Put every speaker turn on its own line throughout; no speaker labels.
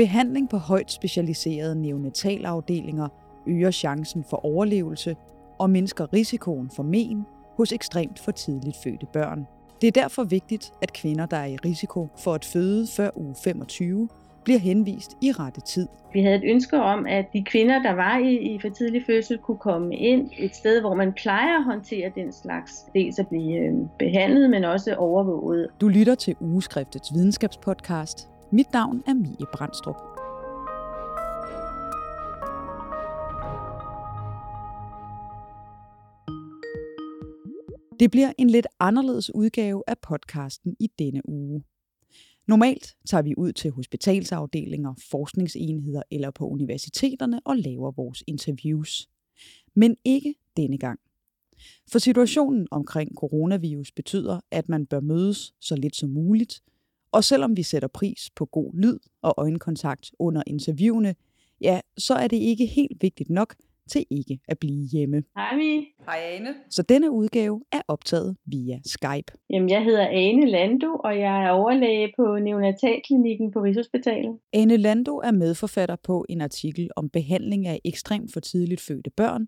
Behandling på højt specialiserede neonatalafdelinger øger chancen for overlevelse og mindsker risikoen for men hos ekstremt for tidligt fødte børn. Det er derfor vigtigt, at kvinder, der er i risiko for at føde før uge 25, bliver henvist i rette tid.
Vi havde et ønske om, at de kvinder, der var i, i for tidlig fødsel, kunne komme ind et sted, hvor man plejer at håndtere den slags. Dels at blive øh, behandlet, men også overvåget.
Du lytter til Ugeskriftets videnskabspodcast. Mit navn er Mie Brandstrup. Det bliver en lidt anderledes udgave af podcasten i denne uge. Normalt tager vi ud til hospitalsafdelinger, forskningsenheder eller på universiteterne og laver vores interviews. Men ikke denne gang. For situationen omkring coronavirus betyder, at man bør mødes så lidt som muligt, og selvom vi sætter pris på god lyd og øjenkontakt under interviewene, ja, så er det ikke helt vigtigt nok, til ikke at blive hjemme.
Hej Mi.
Hej Ane.
Så denne udgave er optaget via Skype.
Jamen, jeg hedder Ane Lando, og jeg er overlæge på Neonatalklinikken på Rigshospitalet.
Ane Lando er medforfatter på en artikel om behandling af ekstremt for tidligt fødte børn,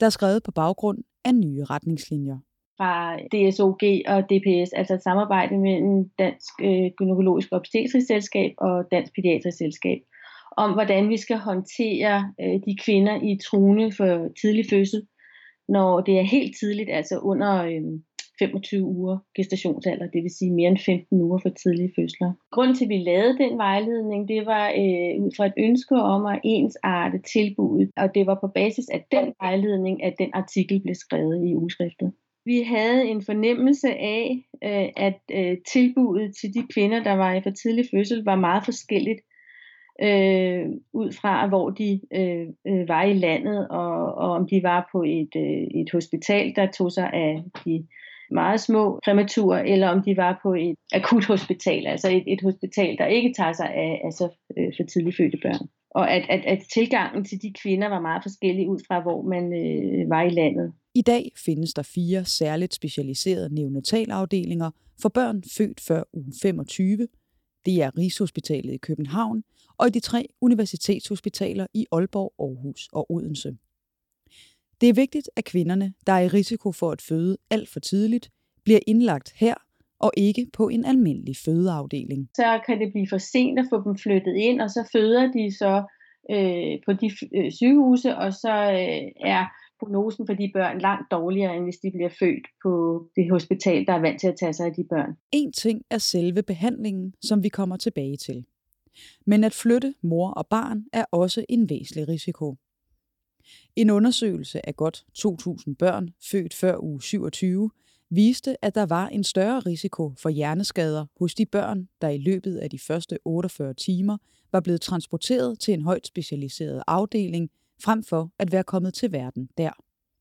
der er skrevet på baggrund af nye retningslinjer
fra DSOG og DPS, altså et samarbejde mellem Dansk øh, Gynækologisk Obstetrisk Selskab og Dansk Pædiatrisk Selskab om, hvordan vi skal håndtere øh, de kvinder i truende for tidlig fødsel, når det er helt tidligt, altså under øh, 25 uger gestationsalder, det vil sige mere end 15 uger for tidlige fødsler. Grunden til, at vi lavede den vejledning, det var øh, ud fra et ønske om at ensarte tilbuddet, og det var på basis af den vejledning, at den artikel blev skrevet i ugeskriftet. Vi havde en fornemmelse af, øh, at øh, tilbuddet til de kvinder, der var i for tidlig fødsel, var meget forskelligt øh, ud fra, hvor de øh, øh, var i landet, og, og om de var på et, øh, et hospital, der tog sig af de meget små præmaturer, eller om de var på et akut hospital, altså et, et hospital, der ikke tager sig af altså, øh, for tidligt fødte børn. Og at, at, at tilgangen til de kvinder var meget forskellig ud fra, hvor man øh, var i landet.
I dag findes der fire særligt specialiserede neonatalafdelinger for børn født før uge 25. Det er Rigshospitalet i København, og i de tre universitetshospitaler i Aalborg, Aarhus og Odense. Det er vigtigt, at kvinderne, der er i risiko for at føde alt for tidligt, bliver indlagt her og ikke på en almindelig fødeafdeling.
Så kan det blive for sent at få dem flyttet ind, og så føder de så øh, på de øh, sygehuse, og så øh, er prognosen for de børn langt dårligere, end hvis de bliver født på det hospital, der er vant til at tage sig af de børn.
En ting er selve behandlingen, som vi kommer tilbage til. Men at flytte mor og barn er også en væsentlig risiko. En undersøgelse af godt 2.000 børn født før uge 27 viste, at der var en større risiko for hjerneskader hos de børn, der i løbet af de første 48 timer var blevet transporteret til en højt specialiseret afdeling, frem for at være kommet til verden der.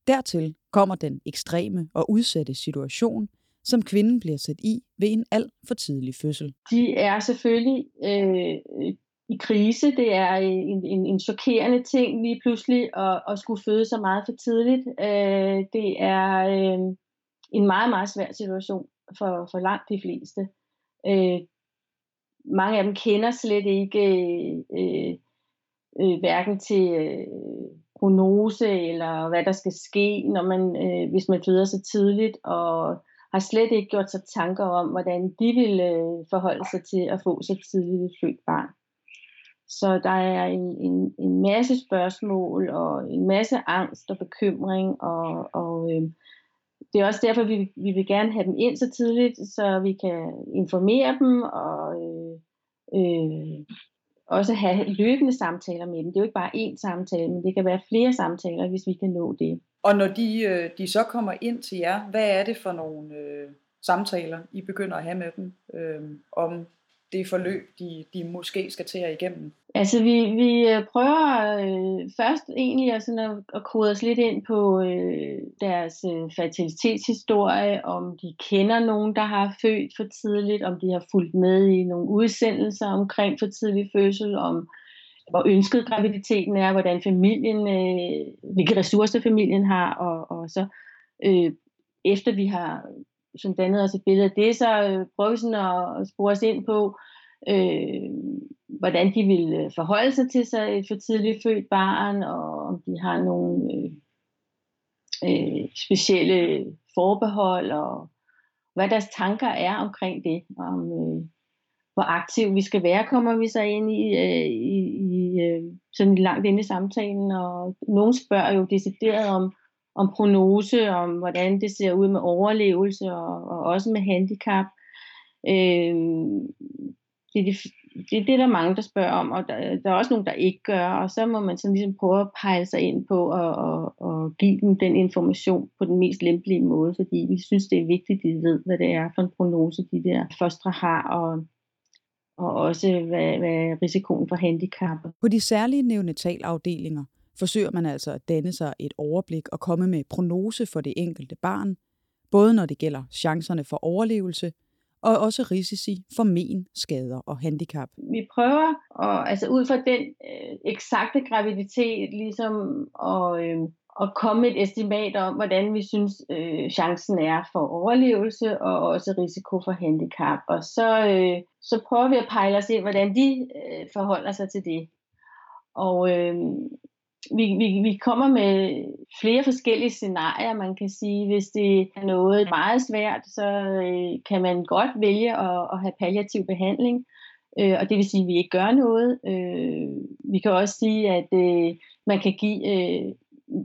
Dertil kommer den ekstreme og udsatte situation, som kvinden bliver sat i ved en alt for tidlig fødsel.
De er selvfølgelig øh, i krise. Det er en, en, en chokerende ting lige pludselig at, at skulle føde så meget for tidligt. Øh, det er øh, en meget, meget svær situation for, for langt de fleste. Øh, mange af dem kender slet ikke øh, øh, hverken til øh, prognose eller hvad der skal ske, når man, øh, hvis man føder så tidligt, og har slet ikke gjort sig tanker om, hvordan de vil øh, forholde sig til at få så tidligt et født barn. Så der er en, en, en masse spørgsmål og en masse angst og bekymring, og, og øh, det er også derfor, vi, vi vil gerne have dem ind så tidligt, så vi kan informere dem og øh, øh, også have løbende samtaler med dem. Det er jo ikke bare én samtale, men det kan være flere samtaler, hvis vi kan nå det.
Og når de, øh, de så kommer ind til jer, hvad er det for nogle øh, samtaler, I begynder at have med dem øh, om det forløb, de, de måske skal til at igennem?
Altså vi, vi øh, prøver øh, først egentlig at, sådan at, at kode os lidt ind på øh, deres øh, fertilitetshistorie, om de kender nogen, der har født for tidligt, om de har fulgt med i nogle udsendelser omkring for tidlig fødsel, om hvor ønsket graviditeten er, hvordan familien, øh, hvilke ressourcer familien har, og, og så øh, efter vi har sådan dannet os et billede af det, så øh, prøver vi sådan at, at spore os ind på, øh, hvordan de vil øh, forholde sig til sig et for tidligt født barn, og om de har nogle øh, øh, specielle forbehold, og hvad deres tanker er omkring det, om øh, hvor aktiv vi skal være, kommer vi så ind i, øh, i, i øh, sådan langt inde i samtalen, og nogen spørger jo decideret om, om prognose, om hvordan det ser ud med overlevelse, og, og også med handicap. Øh, det, er de det er det, der er mange, der spørger om, og der, der er også nogen, der ikke gør, og så må man sådan ligesom prøve at pege sig ind på og, og, og give dem den information på den mest lempelige måde, fordi vi synes, det er vigtigt, at de ved, hvad det er for en prognose, de der fostre har, og, og også hvad, hvad risikoen for handicap.
På de særlige neonatalafdelinger forsøger man altså at danne sig et overblik og komme med prognose for det enkelte barn, både når det gælder chancerne for overlevelse, og også risici for men, skader og handicap.
Vi prøver at, altså ud fra den øh, eksakte graviditet ligesom at, øh, at komme et estimat om, hvordan vi synes øh, chancen er for overlevelse og også risiko for handicap. Og så, øh, så prøver vi at pejle os ind, hvordan de øh, forholder sig til det. Og øh, vi, vi, vi kommer med flere forskellige scenarier, man kan sige. Hvis det er noget meget svært, så øh, kan man godt vælge at, at have palliativ behandling, øh, og det vil sige, at vi ikke gør noget. Øh, vi kan også sige, at øh, man kan give øh,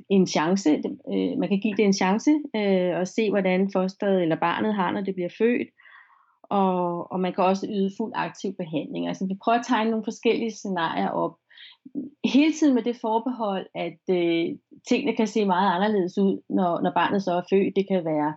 en chance, øh, man kan give det en chance øh, og se, hvordan fosteret eller barnet har, når det bliver født. Og, og man kan også yde fuld aktiv behandling. Altså vi prøver at tegne nogle forskellige scenarier op, hele tiden med det forbehold, at øh, tingene kan se meget anderledes ud, når, når barnet så er født. Det kan være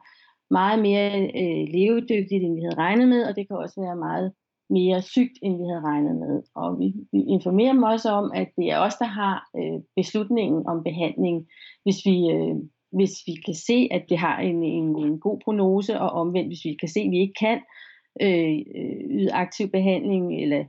meget mere øh, levedygtigt, end vi havde regnet med, og det kan også være meget mere sygt, end vi havde regnet med. Og vi, vi informerer dem også om, at det er os, der har øh, beslutningen om behandling, hvis vi, øh, hvis vi kan se, at det har en, en, en god prognose, og omvendt, hvis vi kan se, at vi ikke kan øh, øh yde aktiv behandling, eller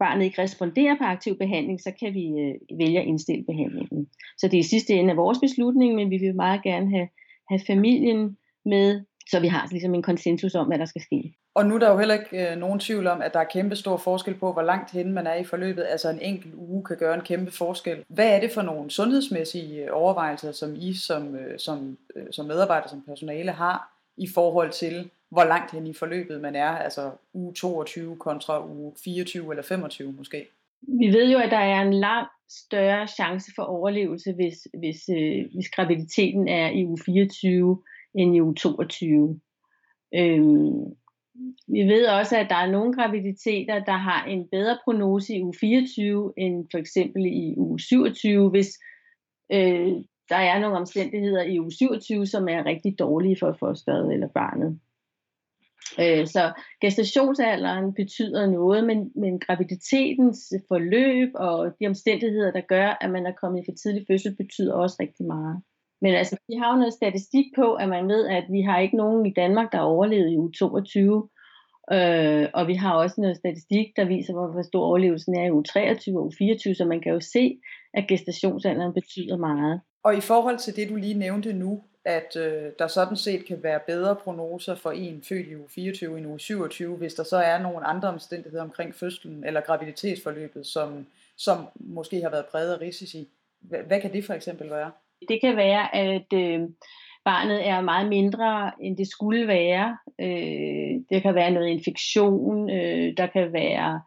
barnet ikke responderer på aktiv behandling, så kan vi øh, vælge at indstille behandlingen. Så det er i sidste ende af vores beslutning, men vi vil meget gerne have, have familien med, så vi har ligesom en konsensus om, hvad der skal ske.
Og nu er der jo heller ikke øh, nogen tvivl om, at der er kæmpe stor forskel på, hvor langt hen man er i forløbet. Altså en enkelt uge kan gøre en kæmpe forskel. Hvad er det for nogle sundhedsmæssige øh, overvejelser, som I som, øh, som, øh, som medarbejder, som personale har i forhold til, hvor langt hen i forløbet man er, altså uge 22 kontra uge 24 eller 25 måske.
Vi ved jo, at der er en langt større chance for overlevelse, hvis, hvis, øh, hvis graviditeten er i uge 24 end i uge 22. Øhm, vi ved også, at der er nogle graviditeter, der har en bedre prognose i uge 24 end for eksempel i uge 27, hvis øh, der er nogle omstændigheder i uge 27, som er rigtig dårlige for fosteret eller barnet. Øh, så gestationsalderen betyder noget, men, men graviditetens forløb og de omstændigheder, der gør, at man er kommet i for tidlig fødsel, betyder også rigtig meget. Men altså, vi har jo noget statistik på, at man ved, at vi har ikke nogen i Danmark, der har overlevet i uge 22. Øh, og vi har også noget statistik, der viser, hvor stor overlevelsen er i uge 23 og uge 24, så man kan jo se, at gestationsalderen betyder meget.
Og i forhold til det, du lige nævnte nu, at øh, der sådan set kan være bedre prognoser for en født i uge 24 end uge 27, hvis der så er nogle andre omstændigheder omkring fødslen eller graviditetsforløbet, som, som måske har været præget af risici. Hvad, hvad kan det for eksempel være?
Det kan være, at øh, barnet er meget mindre, end det skulle være. Øh, det kan være noget infektion, øh, der kan være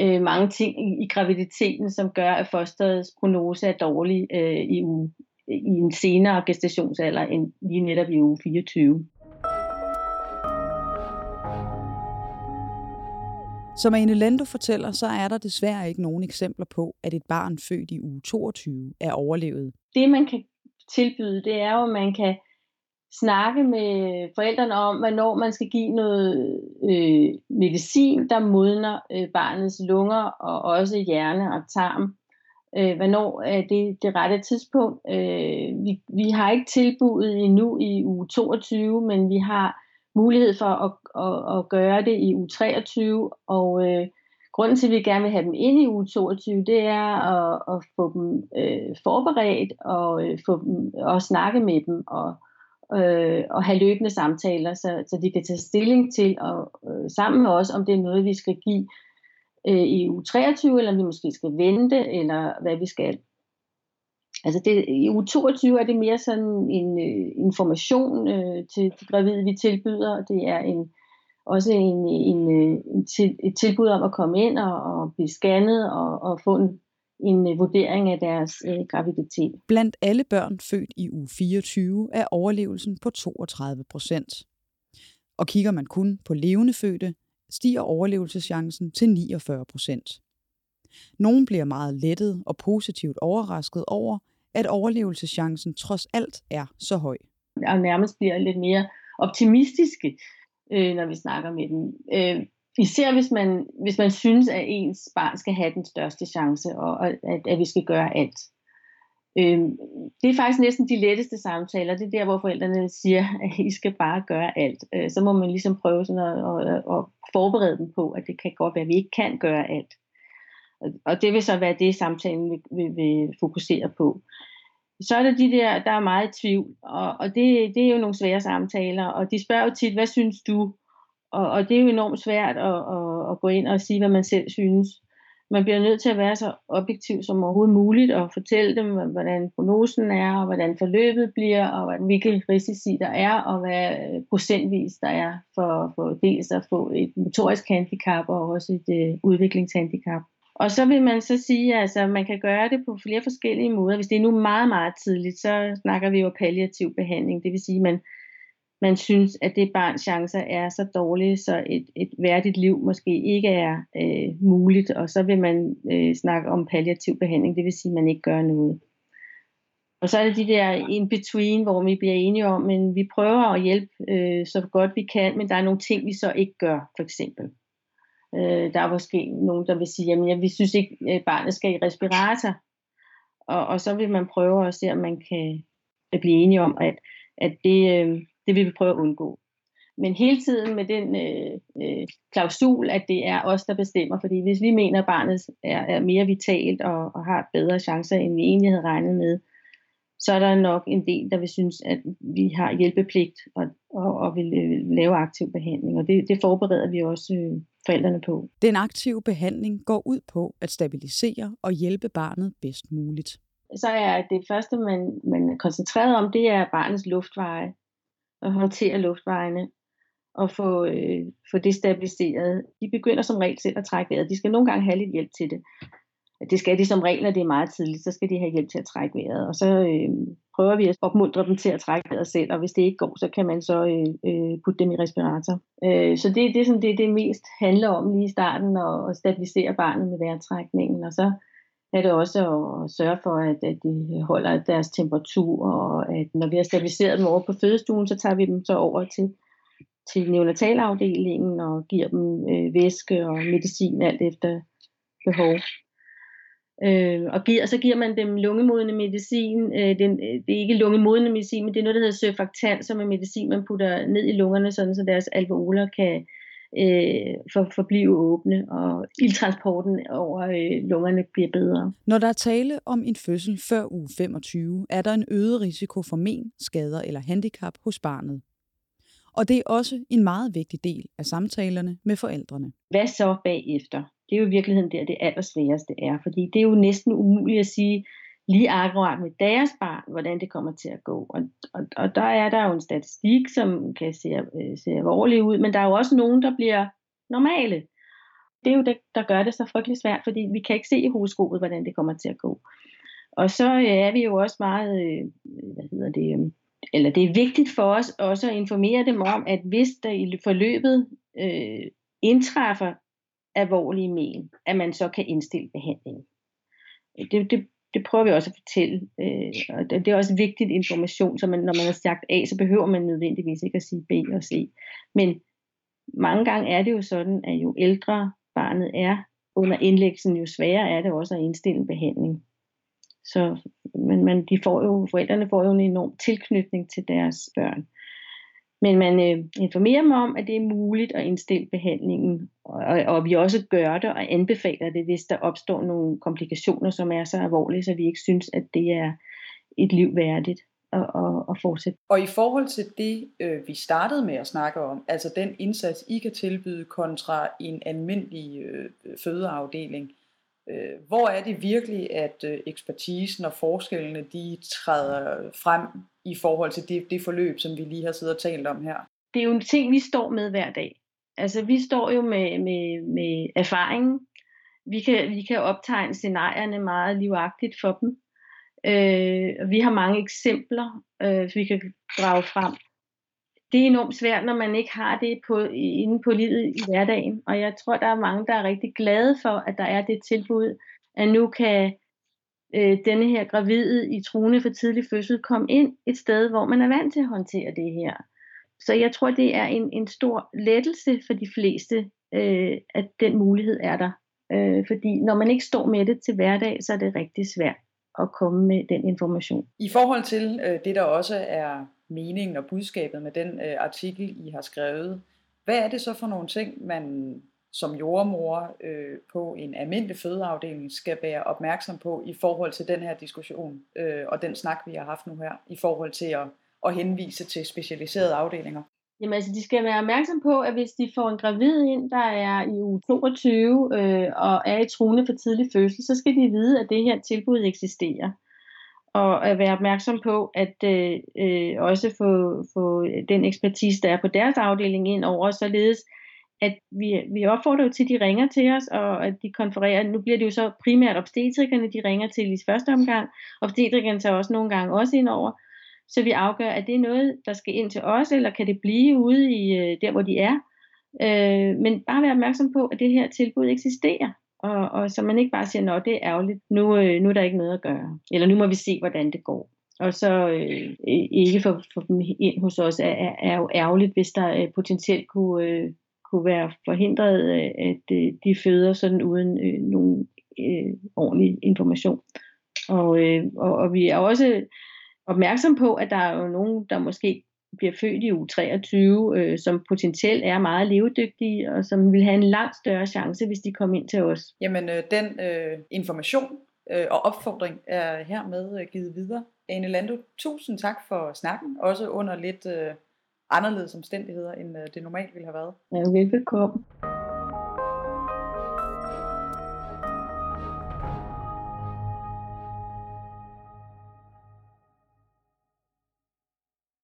øh, mange ting i, i graviditeten, som gør, at fosterets prognose er dårlig øh, i uge i en senere gestationsalder end lige netop i uge 24.
Som Ane Lendo fortæller, så er der desværre ikke nogen eksempler på, at et barn født i uge 22 er overlevet.
Det man kan tilbyde, det er jo, at man kan snakke med forældrene om, hvornår man skal give noget øh, medicin, der modner øh, barnets lunger og også hjerne og tarm øh, hvornår er det det rette tidspunkt. Øh, vi, vi har ikke tilbudet endnu i uge 22, men vi har mulighed for at, at, at gøre det i uge 23, og øh, grunden til, at vi gerne vil have dem ind i uge 22, det er at, at få dem øh, forberedt og øh, få dem, og snakke med dem og, øh, og have løbende samtaler, så, så de kan tage stilling til og øh, sammen med os, om det er noget, vi skal give øh, i u 23, eller vi måske skal vente, eller hvad vi skal. Altså det, i u 22 er det mere sådan en øh, information øh, til de gravide, vi tilbyder. Det er en, også en, en, øh, en til, et tilbud om at komme ind og, og blive scannet og, og få en, en øh, vurdering af deres øh, graviditet.
Blandt alle børn født i uge 24 er overlevelsen på 32 procent. Og kigger man kun på levende fødte, stiger overlevelseschancen til 49 procent. Nogle bliver meget lettet og positivt overrasket over, at overlevelseschancen trods alt er så høj.
Og nærmest bliver lidt mere optimistiske, øh, når vi snakker med dem. Øh, især hvis man, hvis man synes, at ens barn skal have den største chance, og at, at vi skal gøre alt. Øh, det er faktisk næsten de letteste samtaler. Det er der, hvor forældrene siger, at I skal bare gøre alt. Øh, så må man ligesom prøve sådan at, at, at forberede dem på, at det kan godt være, at vi ikke kan gøre alt. Og det vil så være det, samtalen vil, vil, vil fokusere på. Så er der de der, der er meget tvivl, og, og det, det er jo nogle svære samtaler, og de spørger jo tit, hvad synes du? Og, og det er jo enormt svært at, at, at gå ind og sige, hvad man selv synes. Man bliver nødt til at være så objektiv som overhovedet muligt og fortælle dem, hvordan prognosen er, og hvordan forløbet bliver, og hvilke risici der er, og hvad øh, procentvis der er for, for dels at få et motorisk handicap og også et øh, udviklingshandicap. Og så vil man så sige, at altså, man kan gøre det på flere forskellige måder. Hvis det er nu meget, meget tidligt, så snakker vi jo palliativ behandling. Det vil sige, at man, man synes, at det barns chancer er så dårlige, så et, et værdigt liv måske ikke er øh, muligt. Og så vil man øh, snakke om palliativ behandling. Det vil sige, at man ikke gør noget. Og så er det de der in-between, hvor vi bliver enige om, men vi prøver at hjælpe øh, så godt vi kan, men der er nogle ting, vi så ikke gør, for eksempel. Øh, der er måske nogen, der vil sige, at vi synes ikke, at barnet skal i respirator. Og, og så vil man prøve at se, om man kan blive enige om, at, at det, øh, det vil vi prøve at undgå. Men hele tiden med den øh, øh, klausul, at det er os, der bestemmer. Fordi hvis vi mener, at barnet er, er mere vitalt og, og har bedre chancer, end vi egentlig havde regnet med, så er der nok en del, der vil synes, at vi har hjælpepligt og, og, og vil øh, lave aktiv behandling. Og det, det forbereder vi også øh, forældrene på.
Den aktive behandling går ud på at stabilisere og hjælpe barnet bedst muligt.
Så er det første, man, man er koncentreret om, det er barnets luftveje. At håndtere luftvejene og få, øh, få det stabiliseret. De begynder som regel selv at trække vejret. De skal nogle gange have lidt hjælp til det det skal de som regel, når det er meget tidligt, så skal de have hjælp til at trække vejret. Og så øh, prøver vi at opmuntre dem til at trække vejret selv, og hvis det ikke går, så kan man så øh, øh, putte dem i respirator. Øh, så det, det er sådan det, det mest handler om lige i starten, at, at stabilisere barnet med vejrtrækningen, og så er det også at sørge for, at, at de holder deres temperatur, og at når vi har stabiliseret dem over på fødestuen, så tager vi dem så over til, til neonatalafdelingen og giver dem øh, væske og medicin alt efter behov. Øh, og, giver, og så giver man dem lungemodende medicin. Øh, det, det er ikke lungemodende medicin, men det er noget, der hedder surfactant, som er medicin, man putter ned i lungerne, sådan, så deres alveoler kan øh, for, forblive åbne, og ildtransporten over øh, lungerne bliver bedre.
Når der er tale om en fødsel før uge 25, er der en øget risiko for men, skader eller handicap hos barnet. Og det er også en meget vigtig del af samtalerne med forældrene.
Hvad så bagefter? det er jo i virkeligheden der, det allersværeste er. Fordi det er jo næsten umuligt at sige lige akkurat med deres barn, hvordan det kommer til at gå. Og, og, og der er der jo en statistik, som kan se, øh, se alvorlig ud, men der er jo også nogen, der bliver normale. Det er jo det, der gør det så frygtelig svært, fordi vi kan ikke se i horoskopet, hvordan det kommer til at gå. Og så øh, er vi jo også meget, øh, hvad hedder det, øh, eller det er vigtigt for os også at informere dem om, at hvis der i forløbet øh, indtræffer alvorlige men, at man så kan indstille behandlingen. Det, det, det prøver vi også at fortælle, øh, og det, er også vigtigt information, så man, når man har sagt A, så behøver man nødvendigvis ikke at sige B og C. Men mange gange er det jo sådan, at jo ældre barnet er under indlæggelsen, jo sværere er det også at indstille en behandling. Så men, men de får jo, forældrene får jo en enorm tilknytning til deres børn. Men man øh, informerer mig om, at det er muligt at indstille behandlingen, og, og, og vi også gør det og anbefaler det, hvis der opstår nogle komplikationer, som er så alvorlige, så vi ikke synes, at det er et liv værdigt. at, at, at fortsætte.
Og i forhold til det, øh, vi startede med at snakke om, altså den indsats, I kan tilbyde kontra en almindelig øh, fødeafdeling, øh, hvor er det virkelig, at øh, ekspertisen og forskellene, de træder frem i forhold til det, det forløb, som vi lige har siddet og talt om her?
Det er jo en ting, vi står med hver dag. Altså, vi står jo med, med, med erfaringen. Vi kan, vi kan optegne scenarierne meget livagtigt for dem. Øh, vi har mange eksempler, øh, vi kan drage frem. Det er enormt svært, når man ikke har det på, inde på livet i hverdagen. Og jeg tror, der er mange, der er rigtig glade for, at der er det tilbud, at nu kan øh, denne her gravide i truende for tidlig fødsel kom ind et sted, hvor man er vant til at håndtere det her. Så jeg tror, det er en, en stor lettelse for de fleste, øh, at den mulighed er der. Øh, fordi når man ikke står med det til hverdag, så er det rigtig svært at komme med den information.
I forhold til øh, det, der også er meningen og budskabet med den øh, artikel, I har skrevet, hvad er det så for nogle ting, man som jordmor øh, på en almindelig fødeafdeling skal være opmærksom på i forhold til den her diskussion øh, og den snak, vi har haft nu her, i forhold til at, at henvise til specialiserede afdelinger?
Jamen altså, de skal være opmærksom på, at hvis de får en gravid ind, der er i uge 22 øh, og er i truende for tidlig fødsel, så skal de vide, at det her tilbud eksisterer. Og at være opmærksom på, at øh, øh, også få, få den ekspertise, der er på deres afdeling ind over, således at vi, vi opfordrer jo til, at de ringer til os, og at de konfererer. Nu bliver det jo så primært obstetrikerne, de ringer til i første omgang. Obstetrikerne tager også nogle gange også ind over så vi afgør, at det er noget, der skal ind til os, eller kan det blive ude i øh, der, hvor de er. Øh, men bare være opmærksom på, at det her tilbud eksisterer, og, og så man ikke bare siger, at det er ærgerligt, nu, øh, nu er der ikke noget at gøre, eller nu må vi se, hvordan det går. Og så øh, ikke få, få dem ind hos os er, er, er jo ærgerligt, hvis der øh, potentielt kunne, øh, kunne være forhindret, at øh, de føder sådan uden øh, nogen øh, ordentlig information. Og, øh, og, og vi er også opmærksom på, at der er jo nogen, der måske bliver født i uge 23, øh, som potentielt er meget levedygtige, og som vil have en langt større chance, hvis de kommer ind til os.
Jamen, øh, den øh, information øh, og opfordring er hermed øh, givet videre. Ane Lando, tusind tak for snakken, også under lidt øh, anderledes omstændigheder, end øh, det normalt ville have været.
Ja, velbekomme.